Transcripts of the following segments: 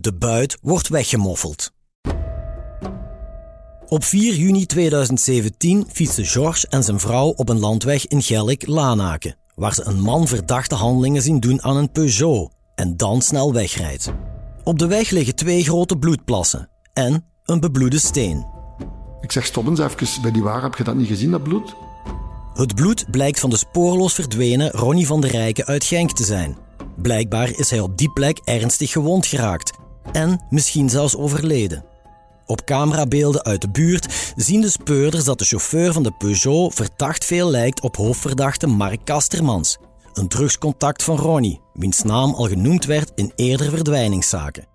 De buit wordt weggemoffeld. Op 4 juni 2017 fietsen Georges en zijn vrouw op een landweg in Gellik-Lanaken, waar ze een man verdachte handelingen zien doen aan een Peugeot en dan snel wegrijdt. Op de weg liggen twee grote bloedplassen en een bebloede steen. Ik zeg stop eens even bij die waar, heb je dat niet gezien, dat bloed? Het bloed blijkt van de spoorloos verdwenen Ronnie van der Rijken uit Genk te zijn. Blijkbaar is hij op die plek ernstig gewond geraakt en misschien zelfs overleden. Op camerabeelden uit de buurt zien de speurders dat de chauffeur van de Peugeot verdacht veel lijkt op hoofdverdachte Mark Kastermans, een drugscontact van Ronnie, wiens naam al genoemd werd in eerdere verdwijningszaken.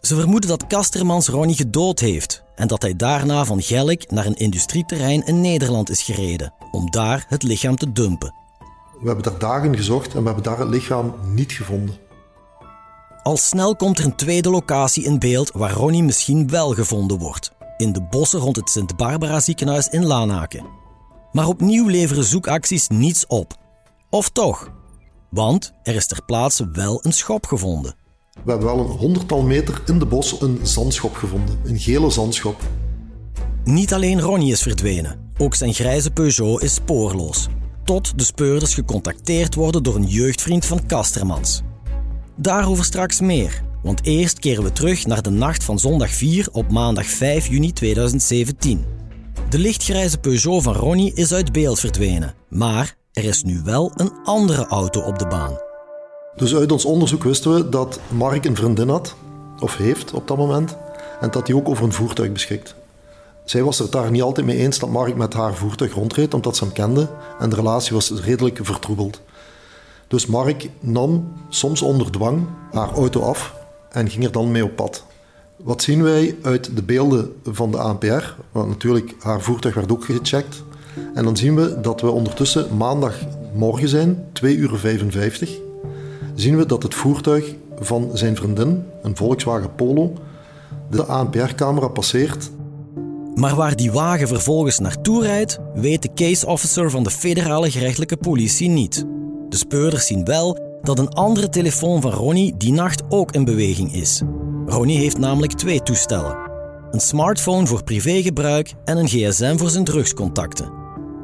Ze vermoeden dat Kastermans Ronnie gedood heeft en dat hij daarna van Gellik naar een industrieterrein in Nederland is gereden om daar het lichaam te dumpen. We hebben daar dagen gezocht en we hebben daar het lichaam niet gevonden. Al snel komt er een tweede locatie in beeld waar Ronnie misschien wel gevonden wordt. In de bossen rond het Sint-Barbara ziekenhuis in Lanaken. Maar opnieuw leveren zoekacties niets op. Of toch? Want er is ter plaatse wel een schop gevonden. We hebben wel een honderdtal meter in de bos een zandschop gevonden. Een gele zandschop. Niet alleen Ronnie is verdwenen. Ook zijn grijze Peugeot is spoorloos. Tot de speurders gecontacteerd worden door een jeugdvriend van Kastermans. Daarover straks meer, want eerst keren we terug naar de nacht van zondag 4 op maandag 5 juni 2017. De lichtgrijze Peugeot van Ronnie is uit beeld verdwenen, maar er is nu wel een andere auto op de baan. Dus uit ons onderzoek wisten we dat Mark een vriendin had, of heeft op dat moment, en dat hij ook over een voertuig beschikt. Zij was er daar niet altijd mee eens dat Mark met haar voertuig rondreed, omdat ze hem kende en de relatie was redelijk vertroebeld. Dus Mark nam soms onder dwang haar auto af en ging er dan mee op pad. Wat zien wij uit de beelden van de ANPR? Want natuurlijk, haar voertuig werd ook gecheckt. En dan zien we dat we ondertussen maandagmorgen zijn, 2 uur 55. Zien we dat het voertuig van zijn vriendin, een Volkswagen Polo, de ANPR-camera passeert. Maar waar die wagen vervolgens naartoe rijdt, weet de case officer van de federale gerechtelijke politie niet. De speurders zien wel dat een andere telefoon van Ronnie die nacht ook in beweging is. Ronnie heeft namelijk twee toestellen: een smartphone voor privégebruik en een gsm voor zijn drugscontacten.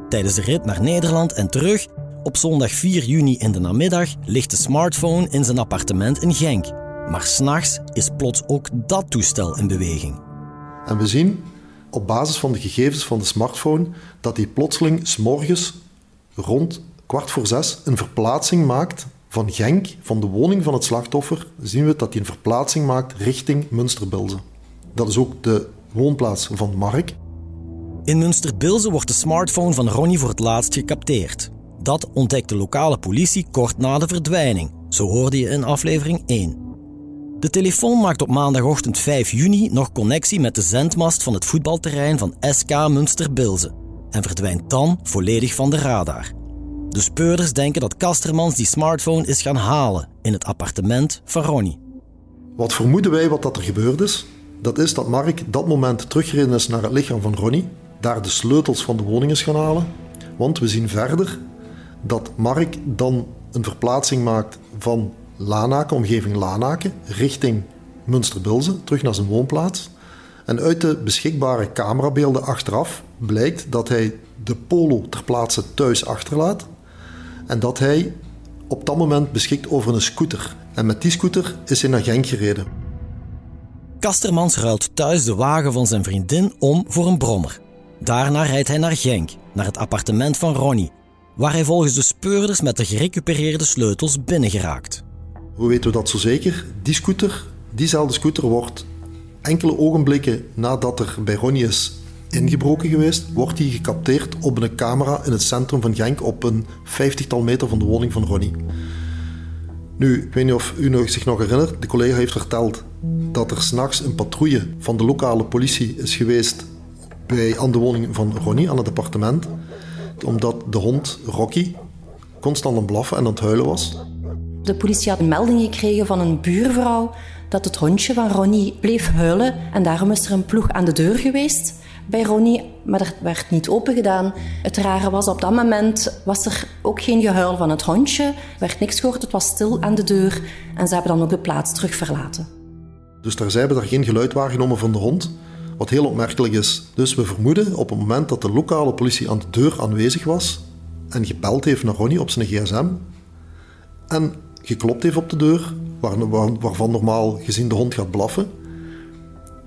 Tijdens de rit naar Nederland en terug, op zondag 4 juni in de namiddag, ligt de smartphone in zijn appartement in Genk. Maar s'nachts is plots ook dat toestel in beweging. En we zien op basis van de gegevens van de smartphone dat hij plotseling s'morgens rond kwart voor zes een verplaatsing maakt van Genk, van de woning van het slachtoffer, zien we dat hij een verplaatsing maakt richting Münsterbilze. Dat is ook de woonplaats van Mark. In Münsterbilze wordt de smartphone van Ronnie voor het laatst gecapteerd. Dat ontdekt de lokale politie kort na de verdwijning, zo hoorde je in aflevering 1. De telefoon maakt op maandagochtend 5 juni nog connectie met de zendmast van het voetbalterrein van SK Münsterbilze en verdwijnt dan volledig van de radar. De speurders denken dat Kastermans die smartphone is gaan halen in het appartement van Ronnie. Wat vermoeden wij wat dat er gebeurd is? Dat is dat Mark dat moment teruggereden is naar het lichaam van Ronnie, daar de sleutels van de woning is gaan halen. Want we zien verder dat Mark dan een verplaatsing maakt van Lanaken, omgeving Lanaken, richting Münsterbilze, terug naar zijn woonplaats. En uit de beschikbare camerabeelden achteraf blijkt dat hij de polo ter plaatse thuis achterlaat en dat hij op dat moment beschikt over een scooter. En met die scooter is hij naar Genk gereden. Kastermans ruilt thuis de wagen van zijn vriendin om voor een brommer. Daarna rijdt hij naar Genk, naar het appartement van Ronnie, waar hij volgens de speurders met de gerecupereerde sleutels binnengeraakt. Hoe weten we dat zo zeker? Die scooter, diezelfde scooter wordt enkele ogenblikken nadat er bij Ronnie is ingebroken geweest, wordt hij gecapteerd op een camera in het centrum van Genk op een vijftigtal meter van de woning van Ronnie. Nu, ik weet niet of u zich nog herinnert, de collega heeft verteld dat er s'nachts een patrouille van de lokale politie is geweest bij, aan de woning van Ronnie, aan het appartement, omdat de hond Rocky constant aan blaffen en aan het huilen was. De politie had een melding gekregen van een buurvrouw dat het hondje van Ronnie bleef huilen en daarom is er een ploeg aan de deur geweest bij Ronnie, maar er werd niet opengedaan. Het rare was, op dat moment was er ook geen gehuil van het hondje. Er werd niks gehoord, het was stil aan de deur. En ze hebben dan ook de plaats terug verlaten. Dus daar, zij hebben daar geen geluid waargenomen van de hond, wat heel opmerkelijk is. Dus we vermoeden op het moment dat de lokale politie aan de deur aanwezig was en gebeld heeft naar Ronnie op zijn gsm en geklopt heeft op de deur, waarvan normaal gezien de hond gaat blaffen,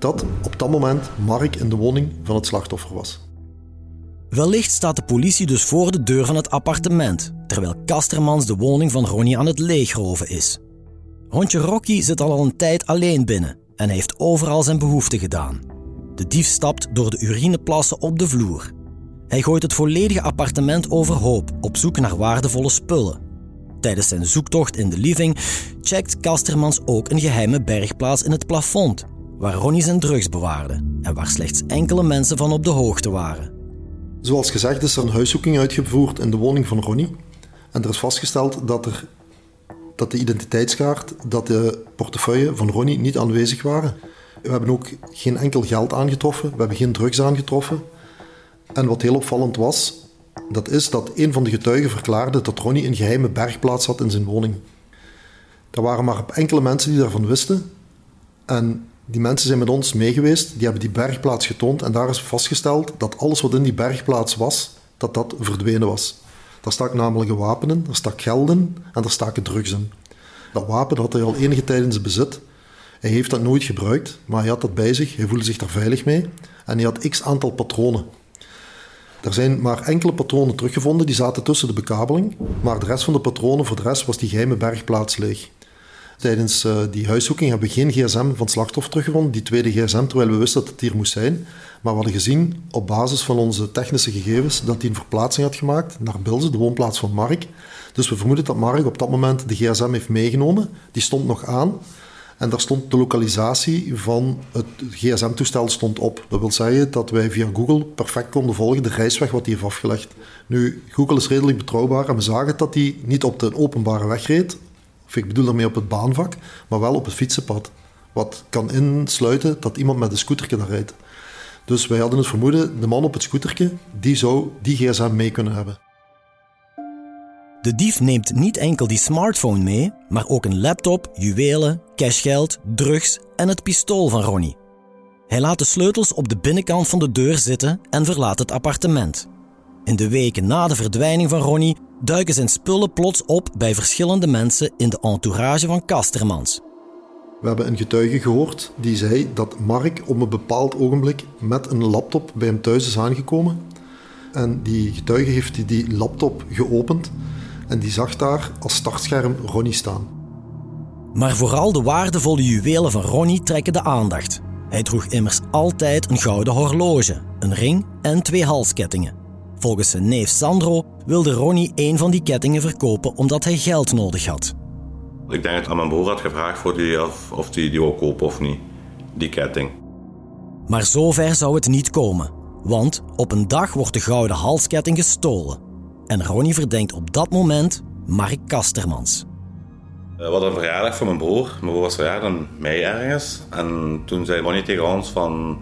dat op dat moment Mark in de woning van het slachtoffer was. Wellicht staat de politie dus voor de deur van het appartement, terwijl Kastermans de woning van Ronnie aan het leegroven is. Hondje Rocky zit al een tijd alleen binnen en heeft overal zijn behoefte gedaan. De dief stapt door de urineplassen op de vloer. Hij gooit het volledige appartement overhoop op zoek naar waardevolle spullen. Tijdens zijn zoektocht in de living checkt Kastermans ook een geheime bergplaats in het plafond, waar Ronnie zijn drugs bewaarde en waar slechts enkele mensen van op de hoogte waren. Zoals gezegd is er een huiszoeking uitgevoerd in de woning van Ronnie. En er is vastgesteld dat, er, dat de identiteitskaart, dat de portefeuille van Ronnie niet aanwezig waren. We hebben ook geen enkel geld aangetroffen, we hebben geen drugs aangetroffen. En wat heel opvallend was, dat is dat een van de getuigen verklaarde dat Ronnie een geheime bergplaats had in zijn woning. Er waren maar enkele mensen die daarvan wisten. En die mensen zijn met ons meegeweest, die hebben die bergplaats getoond en daar is vastgesteld dat alles wat in die bergplaats was, dat dat verdwenen was. Daar stak namelijk een wapen in, daar stak geld in en daar staken drugs in. Dat wapen had hij al enige tijd in zijn bezit. Hij heeft dat nooit gebruikt, maar hij had dat bij zich, hij voelde zich daar veilig mee en hij had x aantal patronen. Er zijn maar enkele patronen teruggevonden, die zaten tussen de bekabeling, maar de rest van de patronen, voor de rest was die geheime bergplaats leeg. Tijdens uh, die huiszoeking hebben we geen gsm van het slachtoffer teruggevonden, die tweede gsm, terwijl we wisten dat het hier moest zijn. Maar we hadden gezien, op basis van onze technische gegevens, dat hij een verplaatsing had gemaakt naar Bilze, de woonplaats van Mark. Dus we vermoeden dat Mark op dat moment de gsm heeft meegenomen. Die stond nog aan. En daar stond de lokalisatie van het gsm-toestel stond op. Dat wil zeggen dat wij via Google perfect konden volgen de reisweg wat hij heeft afgelegd. Nu, Google is redelijk betrouwbaar en we zagen dat hij niet op de openbare weg reed, ik bedoel daarmee op het baanvak, maar wel op het fietsenpad. Wat kan insluiten dat iemand met een scooterje daar rijdt. Dus wij hadden het vermoeden, de man op het scooterje, die zou die gsm mee kunnen hebben. De dief neemt niet enkel die smartphone mee, maar ook een laptop, juwelen, cashgeld, drugs en het pistool van Ronnie. Hij laat de sleutels op de binnenkant van de deur zitten en verlaat het appartement. In de weken na de verdwijning van Ronnie duiken zijn spullen plots op bij verschillende mensen in de entourage van Kastermans. We hebben een getuige gehoord die zei dat Mark op een bepaald ogenblik met een laptop bij hem thuis is aangekomen. En die getuige heeft die laptop geopend en die zag daar als startscherm Ronnie staan. Maar vooral de waardevolle juwelen van Ronnie trekken de aandacht. Hij droeg immers altijd een gouden horloge, een ring en twee halskettingen. Volgens zijn neef Sandro wilde Ronnie een van die kettingen verkopen omdat hij geld nodig had. Ik denk dat aan mijn broer had gevraagd voor die, of, of die die wou kopen of niet, die ketting. Maar zover zou het niet komen, want op een dag wordt de gouden halsketting gestolen. En Ronnie verdenkt op dat moment Mark Kastermans. We hadden een verjaardag voor mijn broer. Mijn broer was verjaardag in mei ergens. En toen zei Ronnie tegen ons van...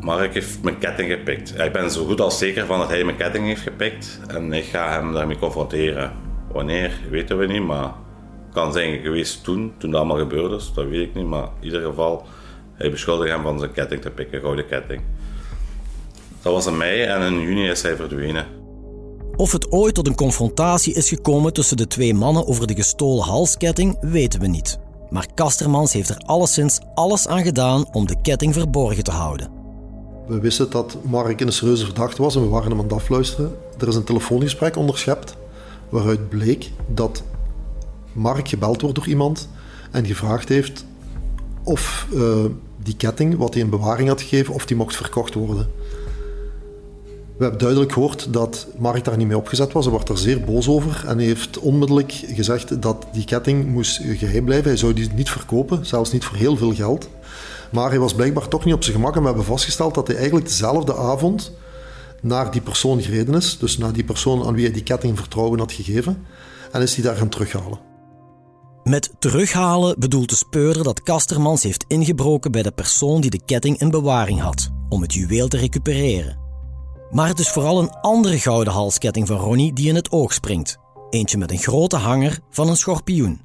Mark heeft mijn ketting gepikt. Ik ben zo goed als zeker van dat hij mijn ketting heeft gepikt. En ik ga hem daarmee confronteren. Wanneer, weten we niet, maar kan zijn geweest toen, toen dat allemaal gebeurd is. Dat weet ik niet, maar in ieder geval, hij beschuldigt hem van zijn ketting te pikken, gouden ketting. Dat was in mei en in juni is hij verdwenen. Of het ooit tot een confrontatie is gekomen tussen de twee mannen over de gestolen halsketting, weten we niet. Maar Kastermans heeft er alleszins alles aan gedaan om de ketting verborgen te houden. We wisten dat Mark een serieuze verdachte was en we waren hem aan het afluisteren. Er is een telefoongesprek onderschept waaruit bleek dat Mark gebeld wordt door iemand en gevraagd heeft of uh, die ketting, wat hij in bewaring had gegeven, of die mocht verkocht worden. We hebben duidelijk gehoord dat Mark daar niet mee opgezet was. Hij wordt er zeer boos over en heeft onmiddellijk gezegd dat die ketting moest geheim blijven. Hij zou die niet verkopen, zelfs niet voor heel veel geld. Maar hij was blijkbaar toch niet op zijn gemak en we hebben vastgesteld dat hij eigenlijk dezelfde avond naar die persoon gereden is. Dus naar die persoon aan wie hij die ketting vertrouwen had gegeven. En is hij daar gaan terughalen. Met terughalen bedoelt de speurder dat Kastermans heeft ingebroken bij de persoon die de ketting in bewaring had, om het juweel te recupereren. Maar het is vooral een andere gouden halsketting van Ronnie die in het oog springt. Eentje met een grote hanger van een schorpioen.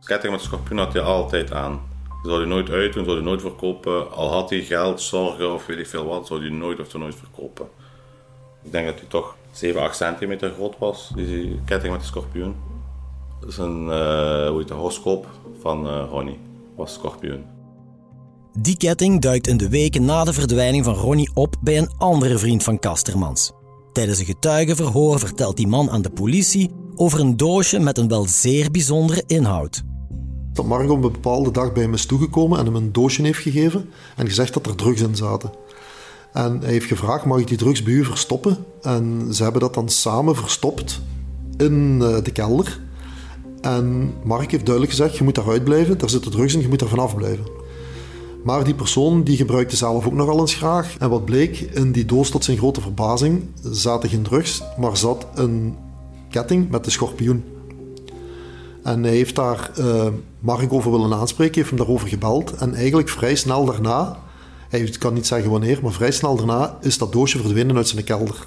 De ketting met een schorpioen had hij altijd aan. Zou hij nooit uitdoen, zou hij nooit verkopen. Al had hij geld, zorgen of weet ik veel wat, zou hij nooit of nooit verkopen. Ik denk dat hij toch 7, 8 centimeter groot was, die ketting met de schorpioen. Dat is een uh, hoe heet horoscoop van uh, Ronnie, was schorpioen. Die ketting duikt in de weken na de verdwijning van Ronnie op bij een andere vriend van Kastermans. Tijdens een getuigenverhoor vertelt die man aan de politie over een doosje met een wel zeer bijzondere inhoud. Dat Margot op een bepaalde dag bij hem is toegekomen en hem een doosje heeft gegeven en gezegd dat er drugs in zaten. En hij heeft gevraagd, mag ik die drugs bij u verstoppen? En ze hebben dat dan samen verstopt in eh, de kelder. En Mark heeft duidelijk gezegd, je moet daaruit blijven, daar zitten drugs in, je moet er vanaf blijven. Maar die persoon die gebruikte zelf ook nogal eens graag. En wat bleek, in die doos tot zijn grote verbazing zaten geen drugs, maar zat een ketting met de schorpioen. En hij heeft daar uh, Mark over willen aanspreken, heeft hem daarover gebeld. En eigenlijk vrij snel daarna, hij kan niet zeggen wanneer, maar vrij snel daarna is dat doosje verdwenen uit zijn kelder.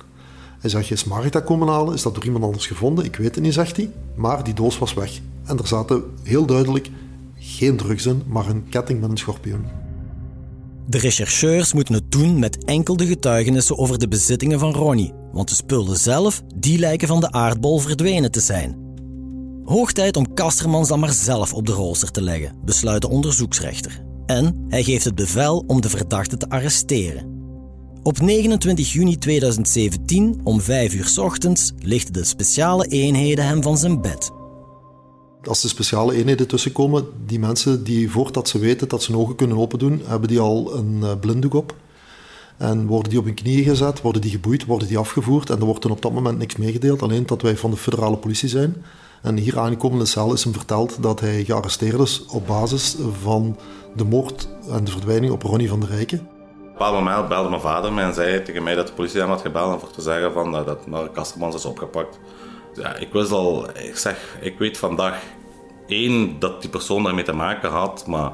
Hij zegt, is Mark dat komen halen? Is dat door iemand anders gevonden? Ik weet het niet, zegt hij. Maar die doos was weg. En er zaten heel duidelijk geen drugs in, maar een ketting met een schorpioen. De rechercheurs moeten het doen met enkel de getuigenissen over de bezittingen van Ronnie, want de spullen zelf, die lijken van de aardbol verdwenen te zijn. Hoog tijd om Kastermans dan maar zelf op de rooster te leggen, besluit de onderzoeksrechter. En hij geeft het bevel om de verdachte te arresteren. Op 29 juni 2017, om 5 uur ochtends, lichten de speciale eenheden hem van zijn bed als de speciale eenheden tussenkomen, die mensen die voordat ze weten dat ze hun ogen kunnen opendoen, hebben die al een uh, blinddoek op. En worden die op hun knieën gezet, worden die geboeid, worden die afgevoerd. En er wordt op dat moment niks meegedeeld, alleen dat wij van de federale politie zijn. En hier aangekomen in de cel is hem verteld dat hij gearresteerd is op basis van de moord en de verdwijning op Ronnie van der Rijken. Op een bepaald belde mijn vader mij en zei tegen mij dat de politie hem had gebeld om voor te zeggen van, uh, dat Mark Kastermans is opgepakt. Ja, ik wist al, ik zeg, ik weet vandaag één dat die persoon daarmee te maken had, maar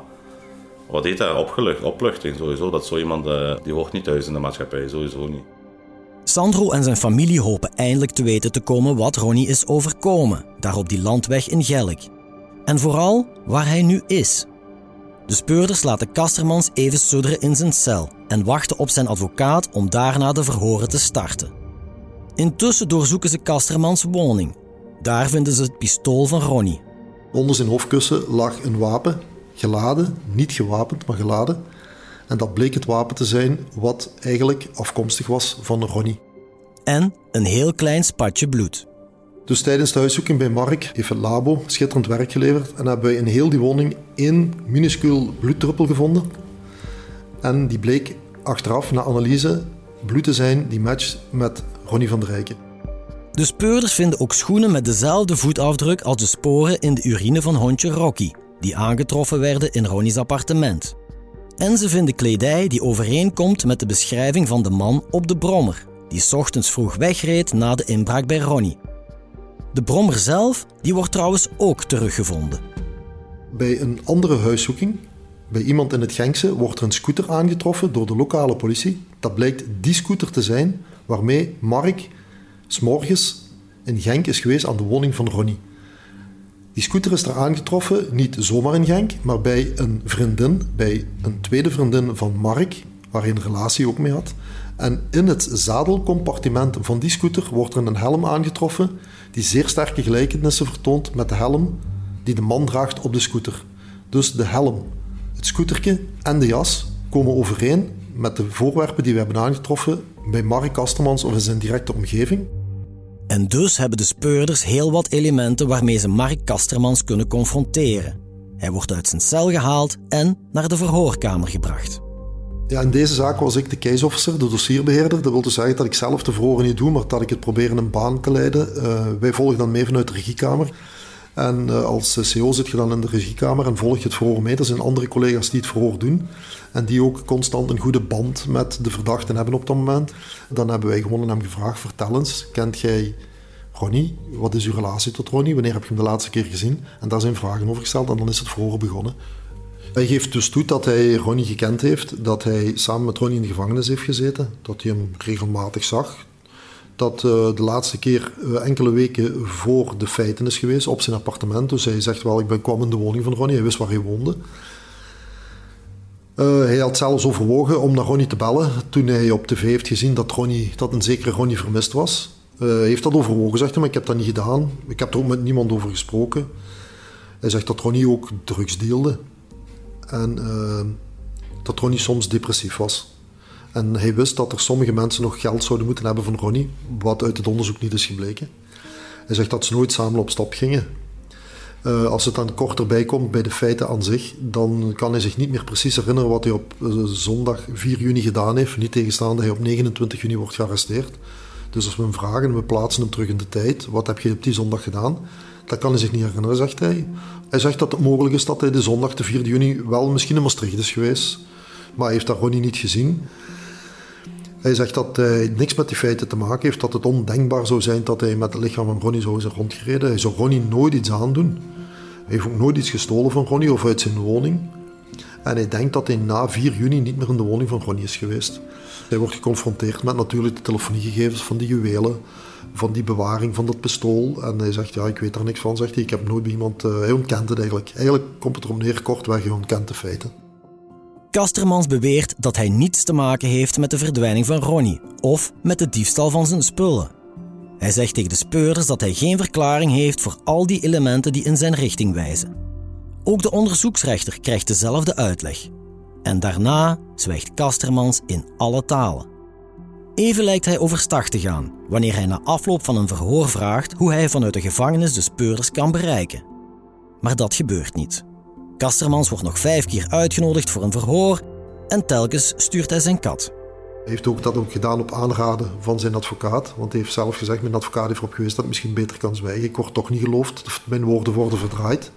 wat heet dat? Opgelucht, opluchting sowieso. Dat zo iemand, uh, die hoort niet thuis in de maatschappij, sowieso niet. Sandro en zijn familie hopen eindelijk te weten te komen wat Ronnie is overkomen, daar op die landweg in Gelk. En vooral waar hij nu is. De speurders laten Kastermans even sudderen in zijn cel en wachten op zijn advocaat om daarna de verhoren te starten. Intussen doorzoeken ze Kastermans woning. Daar vinden ze het pistool van Ronnie. Onder zijn hoofdkussen lag een wapen, geladen, niet gewapend, maar geladen. En dat bleek het wapen te zijn wat eigenlijk afkomstig was van Ronnie. En een heel klein spatje bloed. Dus tijdens de huiszoeking bij Mark heeft het labo schitterend werk geleverd en hebben wij in heel die woning één minuscuul bloeddruppel gevonden. En die bleek achteraf, na analyse, bloed te zijn die matcht met Ronnie van der Rijken. De speurders vinden ook schoenen met dezelfde voetafdruk als de sporen in de urine van hondje Rocky, die aangetroffen werden in Ronnie's appartement. En ze vinden kledij die overeenkomt met de beschrijving van de man op de brommer, die ochtends vroeg wegreed na de inbraak bij Ronnie. De brommer zelf die wordt trouwens ook teruggevonden. Bij een andere huiszoeking, bij iemand in het Genkse, wordt er een scooter aangetroffen door de lokale politie. Dat blijkt die scooter te zijn waarmee Mark s'morgens in Genk is geweest aan de woning van Ronnie. Die scooter is er aangetroffen, niet zomaar in Genk, maar bij een vriendin, bij een tweede vriendin van Mark, waar hij een relatie ook mee had. En in het zadelcompartiment van die scooter wordt er een helm aangetroffen die zeer sterke gelijkenissen vertoont met de helm die de man draagt op de scooter. Dus de helm, het scooterke en de jas komen overeen met de voorwerpen die we hebben aangetroffen bij Mark Kastermans of in zijn directe omgeving. En dus hebben de speurders heel wat elementen waarmee ze Mark Kastermans kunnen confronteren. Hij wordt uit zijn cel gehaald en naar de verhoorkamer gebracht. Ja, in deze zaak was ik de case de dossierbeheerder. Dat wil dus zeggen dat ik zelf de verhoren niet doe, maar dat ik het probeer een baan te leiden. Uh, wij volgen dan mee vanuit de regiekamer. En uh, als CO zit je dan in de regiekamer en volg je het verhoor mee. Er zijn andere collega's die het verhoor doen. En die ook constant een goede band met de verdachten hebben op dat moment. Dan hebben wij gewoon aan hem gevraagd, vertel eens, kent jij Ronnie? Wat is uw relatie tot Ronnie? Wanneer heb je hem de laatste keer gezien? En daar zijn vragen over gesteld en dan is het verhoor begonnen. Hij geeft dus toe dat hij Ronnie gekend heeft, dat hij samen met Ronnie in de gevangenis heeft gezeten, dat hij hem regelmatig zag. Dat uh, de laatste keer uh, enkele weken voor de feiten is geweest op zijn appartement. Dus hij zegt wel, ik ben, kwam in de woning van Ronnie, hij wist waar hij woonde. Uh, hij had zelfs overwogen om naar Ronnie te bellen toen hij op tv heeft gezien dat, Ronnie, dat een zekere Ronnie vermist was. Hij heeft dat overwogen, zegt hij, maar ik heb dat niet gedaan. Ik heb er ook met niemand over gesproken. Hij zegt dat Ronnie ook drugs deelde. En dat Ronnie soms depressief was. En hij wist dat er sommige mensen nog geld zouden moeten hebben van Ronnie, wat uit het onderzoek niet is gebleken. Hij zegt dat ze nooit samen op stap gingen. Uh, als het dan kort erbij komt bij de feiten aan zich, dan kan hij zich niet meer precies herinneren wat hij op uh, zondag 4 juni gedaan heeft. Niet tegenstaande hij op 29 juni wordt gearresteerd. Dus als we hem vragen en we plaatsen hem terug in de tijd, wat heb je op die zondag gedaan? Dat kan hij zich niet herinneren, zegt hij. Hij zegt dat het mogelijk is dat hij de zondag, de 4 juni, wel misschien in Maastricht is geweest. Maar hij heeft dat Ronnie niet gezien. Hij zegt dat hij niks met die feiten te maken heeft. Dat het ondenkbaar zou zijn dat hij met het lichaam van Ronnie zou zijn rondgereden. Hij zou Ronnie nooit iets aandoen. Hij heeft ook nooit iets gestolen van Ronnie of uit zijn woning. En hij denkt dat hij na 4 juni niet meer in de woning van Ronnie is geweest. Hij wordt geconfronteerd met natuurlijk de telefoniegegevens van die juwelen van die bewaring van dat pistool. En hij zegt, ja, ik weet daar niks van, zegt hij. Ik heb nooit bij iemand... Uh, hij ontkent het eigenlijk. Eigenlijk komt het erop neer, kortweg, hij ontkent de feiten. Kastermans beweert dat hij niets te maken heeft met de verdwijning van Ronnie of met de diefstal van zijn spullen. Hij zegt tegen de speurders dat hij geen verklaring heeft voor al die elementen die in zijn richting wijzen. Ook de onderzoeksrechter krijgt dezelfde uitleg. En daarna zwijgt Kastermans in alle talen. Even lijkt hij overstag te gaan wanneer hij na afloop van een verhoor vraagt hoe hij vanuit de gevangenis de speurders kan bereiken. Maar dat gebeurt niet. Kastermans wordt nog vijf keer uitgenodigd voor een verhoor en telkens stuurt hij zijn kat. Hij heeft ook dat ook gedaan op aanraden van zijn advocaat. Want hij heeft zelf gezegd, mijn advocaat heeft erop geweest dat het misschien beter kan zwijgen. Ik word toch niet geloofd, mijn woorden worden verdraaid.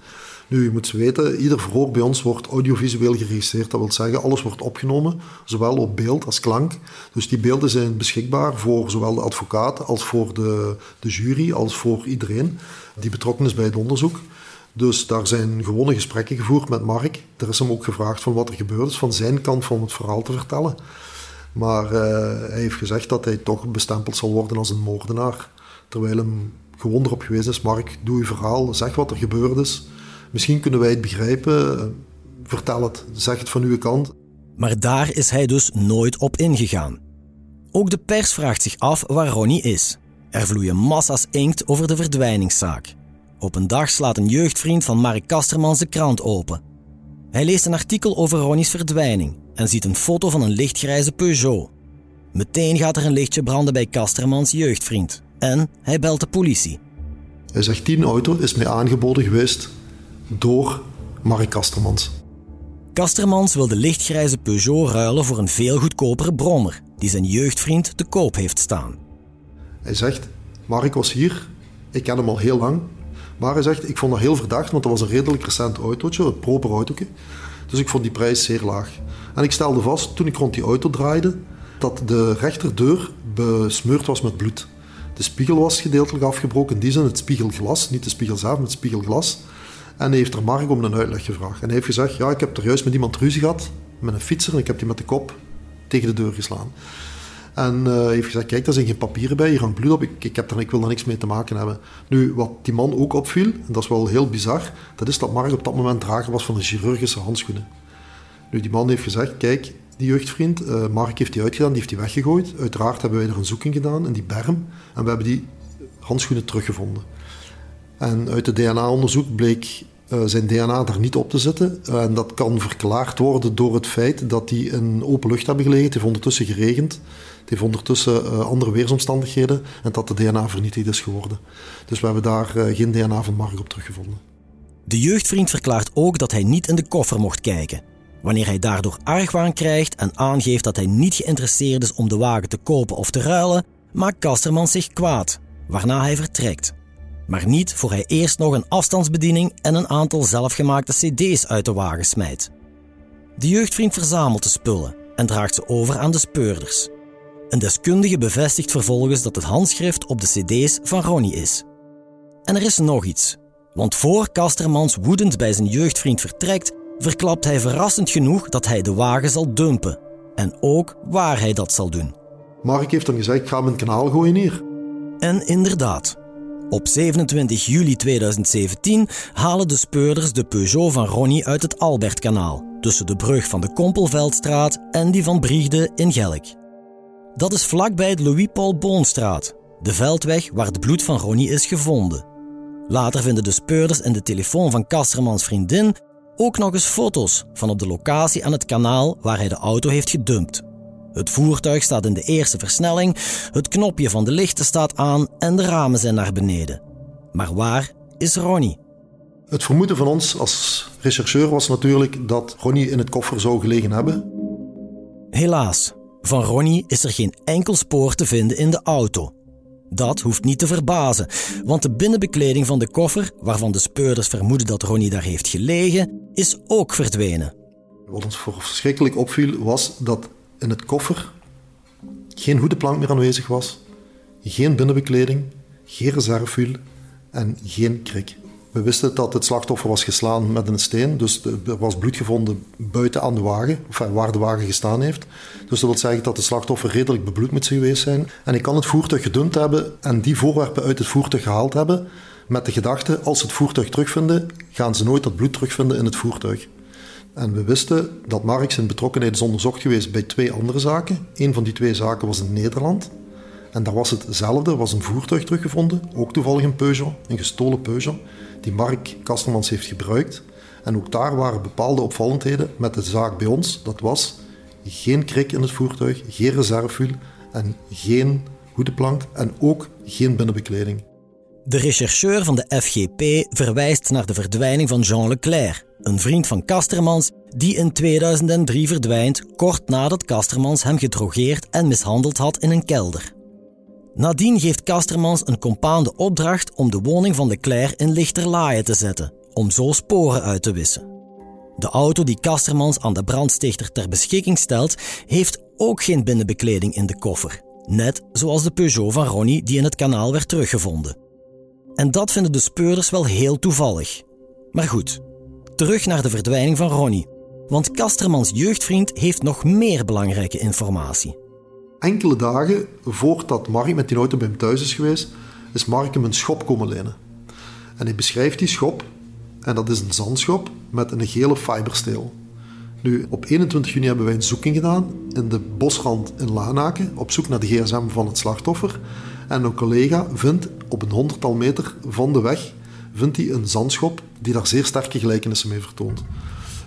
Nu, je moet weten, ieder verhoor bij ons wordt audiovisueel geregistreerd. Dat wil zeggen, alles wordt opgenomen, zowel op beeld als klank. Dus die beelden zijn beschikbaar voor zowel de advocaat als voor de, de jury, als voor iedereen die betrokken is bij het onderzoek. Dus daar zijn gewone gesprekken gevoerd met Mark. Er is hem ook gevraagd van wat er gebeurd is, van zijn kant van het verhaal te vertellen. Maar uh, hij heeft gezegd dat hij toch bestempeld zal worden als een moordenaar. Terwijl hem gewoon erop geweest is, Mark, doe je verhaal, zeg wat er gebeurd is. Misschien kunnen wij het begrijpen. Vertel het, zeg het van uw kant. Maar daar is hij dus nooit op ingegaan. Ook de pers vraagt zich af waar Ronnie is. Er vloeien massa's inkt over de verdwijningszaak. Op een dag slaat een jeugdvriend van Mark Kasterman zijn krant open. Hij leest een artikel over Ronnie's verdwijning en ziet een foto van een lichtgrijze Peugeot. Meteen gaat er een lichtje branden bij Kastermans jeugdvriend en hij belt de politie. Hij zegt: Die auto is mij aangeboden geweest door Mark Kastermans. Kastermans wil de lichtgrijze Peugeot ruilen voor een veel goedkopere brommer die zijn jeugdvriend te koop heeft staan. Hij zegt, Mark was hier, ik ken hem al heel lang, maar hij zegt, ik vond dat heel verdacht, want dat was een redelijk recent autootje, een proper autootje. Dus ik vond die prijs zeer laag. En ik stelde vast, toen ik rond die auto draaide, dat de rechterdeur besmeurd was met bloed. De spiegel was gedeeltelijk afgebroken, in die zin het spiegelglas, niet de spiegel zelf, maar het spiegelglas. En hij heeft er Mark om een uitleg gevraagd. En hij heeft gezegd, ja, ik heb er juist met iemand ruzie gehad, met een fietser, en ik heb die met de kop tegen de deur geslaan. En uh, heeft gezegd, kijk, daar zijn geen papieren bij, hier hangt bloed op, ik, ik, heb daar, ik wil daar niks mee te maken hebben. Nu, wat die man ook opviel, en dat is wel heel bizar, dat is dat Mark op dat moment drager was van de chirurgische handschoenen. Nu, die man heeft gezegd, kijk, die jeugdvriend, uh, Mark heeft die uitgedaan, die heeft die weggegooid. Uiteraard hebben wij er een zoeking gedaan in die berm en we hebben die handschoenen teruggevonden. En uit het DNA-onderzoek bleek zijn DNA daar niet op te zitten. en dat kan verklaard worden door het feit dat die in open lucht hebben gelegen. Het heeft ondertussen geregend. Het heeft ondertussen uh, andere weersomstandigheden. En dat de DNA vernietigd is geworden. Dus we hebben daar geen DNA van Mark op teruggevonden. De jeugdvriend verklaart ook dat hij niet in de koffer mocht kijken. Wanneer hij daardoor argwaan krijgt en aangeeft dat hij niet geïnteresseerd is om de wagen te kopen of te ruilen, maakt Kasterman zich kwaad, waarna hij vertrekt. Maar niet voor hij eerst nog een afstandsbediening en een aantal zelfgemaakte CD's uit de wagen smijt. De jeugdvriend verzamelt de spullen en draagt ze over aan de speurders. Een deskundige bevestigt vervolgens dat het handschrift op de CD's van Ronnie is. En er is nog iets. Want voor Kastermans woedend bij zijn jeugdvriend vertrekt, verklapt hij verrassend genoeg dat hij de wagen zal dumpen. En ook waar hij dat zal doen. Mark heeft dan gezegd, ik ga mijn kanaal gooien hier. En inderdaad. Op 27 juli 2017 halen de speurders de Peugeot van Ronnie uit het Albertkanaal, tussen de brug van de Kompelveldstraat en die van Briegde in Gelk. Dat is vlakbij de Louis-Paul Boonstraat, de veldweg waar het bloed van Ronnie is gevonden. Later vinden de speurders in de telefoon van Kastermans vriendin ook nog eens foto's van op de locatie aan het kanaal waar hij de auto heeft gedumpt. Het voertuig staat in de eerste versnelling, het knopje van de lichten staat aan en de ramen zijn naar beneden. Maar waar is Ronnie? Het vermoeden van ons als rechercheur was natuurlijk dat Ronnie in het koffer zou gelegen hebben. Helaas, van Ronnie is er geen enkel spoor te vinden in de auto. Dat hoeft niet te verbazen, want de binnenbekleding van de koffer, waarvan de speurders vermoeden dat Ronnie daar heeft gelegen, is ook verdwenen. Wat ons verschrikkelijk opviel was dat in het koffer geen hoedenplank meer aanwezig was, geen binnenbekleding, geen reservewiel en geen krik. We wisten dat het slachtoffer was geslaan met een steen, dus er was bloed gevonden buiten aan de wagen, of waar de wagen gestaan heeft. Dus dat wil zeggen dat de slachtoffer redelijk bebloed moet geweest zijn. En ik kan het voertuig gedumpt hebben en die voorwerpen uit het voertuig gehaald hebben, met de gedachte, als ze het voertuig terugvinden, gaan ze nooit dat bloed terugvinden in het voertuig. En we wisten dat Mark zijn betrokkenheid is onderzocht geweest bij twee andere zaken. Een van die twee zaken was in Nederland. En daar was hetzelfde, was een voertuig teruggevonden, ook toevallig een Peugeot, een gestolen Peugeot, die Mark Kastermans heeft gebruikt. En ook daar waren bepaalde opvallendheden met de zaak bij ons. Dat was geen krik in het voertuig, geen reservewiel en geen hoedenplank en ook geen binnenbekleding. De rechercheur van de FGP verwijst naar de verdwijning van Jean Leclerc, een vriend van Kastermans die in 2003 verdwijnt kort nadat Kastermans hem gedrogeerd en mishandeld had in een kelder. Nadien geeft Kastermans een compaan de opdracht om de woning van Leclerc in Lichterlaaien te zetten, om zo sporen uit te wissen. De auto die Kastermans aan de brandstichter ter beschikking stelt, heeft ook geen binnenbekleding in de koffer, net zoals de Peugeot van Ronnie die in het kanaal werd teruggevonden. En dat vinden de speurders wel heel toevallig. Maar goed, terug naar de verdwijning van Ronnie. Want Kastermans jeugdvriend heeft nog meer belangrijke informatie. Enkele dagen voordat Mark met die auto bij hem thuis is geweest, is Mark hem een schop komen lenen. En hij beschrijft die schop, en dat is een zandschop met een gele fibersteel. Nu, op 21 juni hebben wij een zoeking gedaan in de bosrand in Lanaken, op zoek naar de gsm van het slachtoffer. En een collega vindt op een honderdtal meter van de weg vindt hij een zandschop die daar zeer sterke gelijkenissen mee vertoont.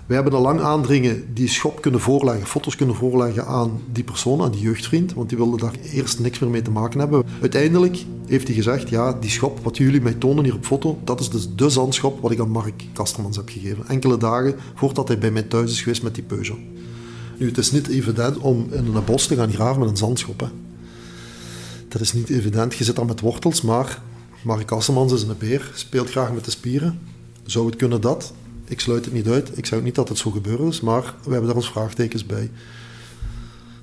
Wij hebben al lang aandringen die schop kunnen voorleggen, foto's kunnen voorleggen aan die persoon, aan die jeugdvriend, want die wilde daar eerst niks meer mee te maken hebben. Uiteindelijk heeft hij gezegd, ja, die schop wat jullie mij tonen hier op foto, dat is dus de zandschop wat ik aan Mark Kastermans heb gegeven. Enkele dagen voordat hij bij mij thuis is geweest met die Peugeot. Nu, het is niet evident om in een bos te gaan graven met een zandschop. Dat is niet evident. Je zit dan met wortels, maar Mark Kassemans is een beer, speelt graag met de spieren. Zou het kunnen dat? Ik sluit het niet uit. Ik zeg niet dat het zo gebeurd is, maar we hebben daar ons vraagtekens bij.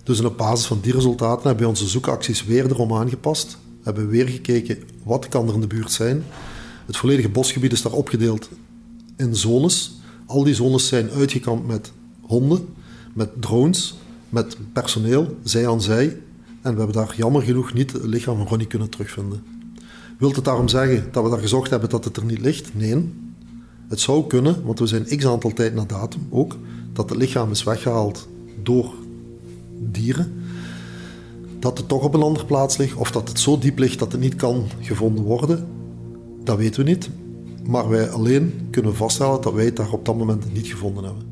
Dus op basis van die resultaten hebben we onze zoekacties weer erom aangepast. Hebben we weer gekeken wat kan er in de buurt zijn. Het volledige bosgebied is daar opgedeeld in zones. Al die zones zijn uitgekampt met honden, met drones, met personeel, zij aan zij. En we hebben daar jammer genoeg niet het lichaam van Ronnie kunnen terugvinden. Wilt het daarom zeggen dat we daar gezocht hebben dat het er niet ligt? Nee. Het zou kunnen, want we zijn x aantal tijd na datum ook, dat het lichaam is weggehaald door dieren. Dat het toch op een andere plaats ligt, of dat het zo diep ligt dat het niet kan gevonden worden, dat weten we niet. maar wij alleen kunnen vaststellen dat wij het daar op dat moment niet gevonden hebben.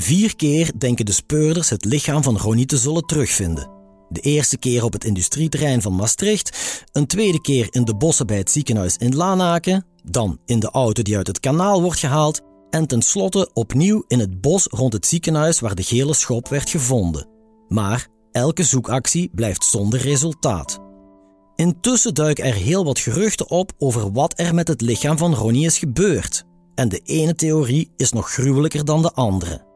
Vier keer denken de speurders het lichaam van Ronnie te zullen terugvinden. De eerste keer op het industrieterrein van Maastricht, een tweede keer in de bossen bij het ziekenhuis in Lanaken, dan in de auto die uit het kanaal wordt gehaald en tenslotte opnieuw in het bos rond het ziekenhuis waar de gele schop werd gevonden. Maar elke zoekactie blijft zonder resultaat. Intussen duiken er heel wat geruchten op over wat er met het lichaam van Ronnie is gebeurd. En de ene theorie is nog gruwelijker dan de andere.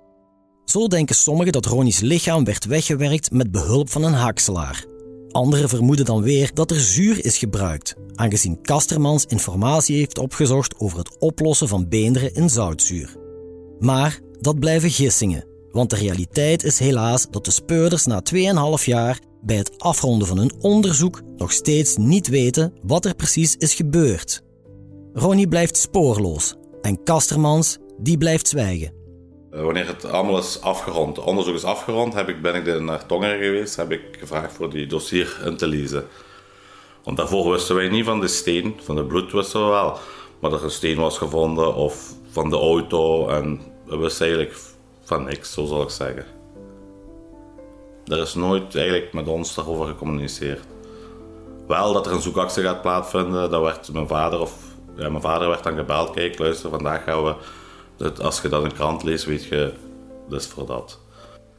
Zo denken sommigen dat Ronnie's lichaam werd weggewerkt met behulp van een hakselaar. Anderen vermoeden dan weer dat er zuur is gebruikt, aangezien Kastermans informatie heeft opgezocht over het oplossen van beenderen in zoutzuur. Maar dat blijven gissingen, want de realiteit is helaas dat de speurders na 2,5 jaar bij het afronden van hun onderzoek nog steeds niet weten wat er precies is gebeurd. Ronnie blijft spoorloos en Kastermans die blijft zwijgen. Eh, wanneer het allemaal is afgerond, onderzoek is afgerond, heb ik, ben ik naar Tongeren geweest, heb ik gevraagd voor die dossier in te lezen. Want daarvoor wisten wij niet van de steen, van de bloed wisten we wel. Maar dat er een steen was gevonden of van de auto en we wisten eigenlijk van niks, zo zal ik zeggen. Er is nooit eigenlijk met ons daarover gecommuniceerd. Wel dat er een zoekactie gaat plaatsvinden, dat werd mijn vader of ja, mijn vader werd dan gebeld, kijk luister, vandaag gaan we dat als je dat de krant leest, weet je, dat is voor dat.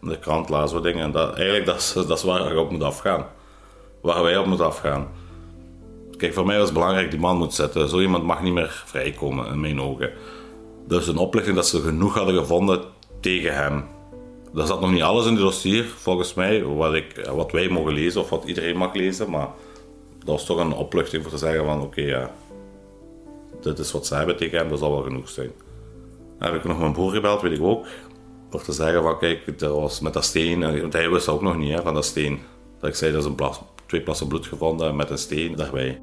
De krant lazen we dingen en dat, eigenlijk dat is, dat is waar je op moet afgaan. Waar wij op moeten afgaan. Kijk, voor mij was het belangrijk, die man moet zetten. Zo iemand mag niet meer vrijkomen, in mijn ogen. Dus een oplichting dat ze genoeg hadden gevonden tegen hem. Er zat nog niet alles in het dossier, volgens mij, wat, ik, wat wij mogen lezen of wat iedereen mag lezen. Maar dat was toch een opluchting voor te zeggen van, oké, ja, dit is wat ze hebben tegen hem, dat zal wel genoeg zijn. Heb ik nog mijn broer gebeld, weet ik ook. Voor te zeggen van kijk, dat was met dat steen. Want hij wist ook nog niet van dat steen. Dat ik zei dat is een plas, twee plassen bloed gevonden met een steen daarbij.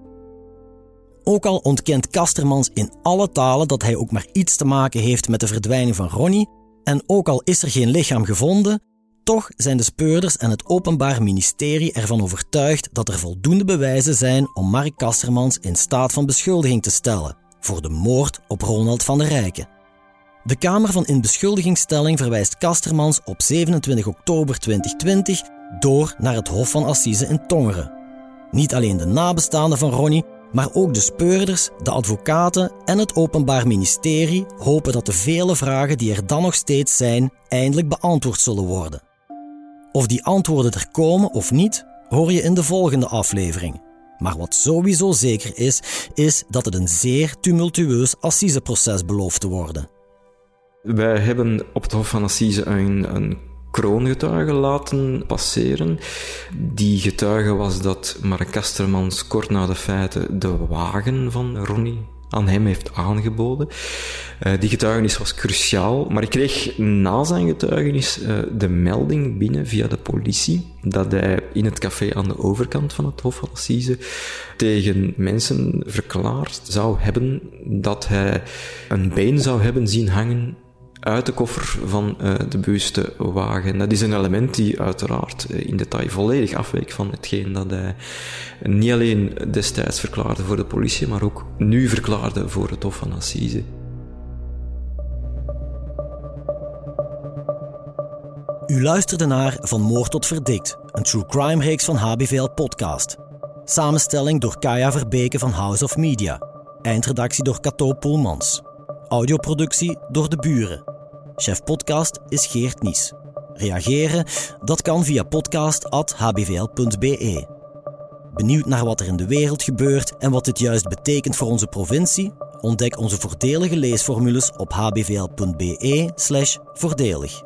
Ook al ontkent Kastermans in alle talen dat hij ook maar iets te maken heeft met de verdwijning van Ronnie, en ook al is er geen lichaam gevonden, toch zijn de speurders en het Openbaar Ministerie ervan overtuigd dat er voldoende bewijzen zijn om Mark Kastermans in staat van beschuldiging te stellen voor de moord op Ronald van der Rijken. De Kamer van Inbeschuldigingsstelling verwijst Kastermans op 27 oktober 2020 door naar het Hof van Assise in Tongeren. Niet alleen de nabestaanden van Ronnie, maar ook de speurders, de advocaten en het Openbaar Ministerie hopen dat de vele vragen die er dan nog steeds zijn, eindelijk beantwoord zullen worden. Of die antwoorden er komen of niet, hoor je in de volgende aflevering. Maar wat sowieso zeker is, is dat het een zeer tumultueus assiseproces belooft te worden. Wij hebben op het Hof van Assise een, een kroongetuige laten passeren. Die getuige was dat Mark Kastermans kort na de feiten de wagen van Ronnie aan hem heeft aangeboden. Uh, die getuigenis was cruciaal, maar ik kreeg na zijn getuigenis uh, de melding binnen via de politie dat hij in het café aan de overkant van het Hof van Assise tegen mensen verklaard zou hebben dat hij een been zou hebben zien hangen uit de koffer van uh, de bewuste wagen. Dat is een element die uiteraard uh, in detail volledig afweek van hetgeen dat hij niet alleen destijds verklaarde voor de politie, maar ook nu verklaarde voor het Hof van Assise. U luisterde naar Van Moord tot Verdikt, een true crime reeks van HBVL Podcast. Samenstelling door Kaya Verbeke van House of Media. Eindredactie door Cato Poelmans. Audioproductie door de buren. Chef podcast is Geert Nies. Reageren? Dat kan via podcast.hbvl.be. Benieuwd naar wat er in de wereld gebeurt en wat dit juist betekent voor onze provincie? Ontdek onze voordelige leesformules op hbvl.be/voordelig.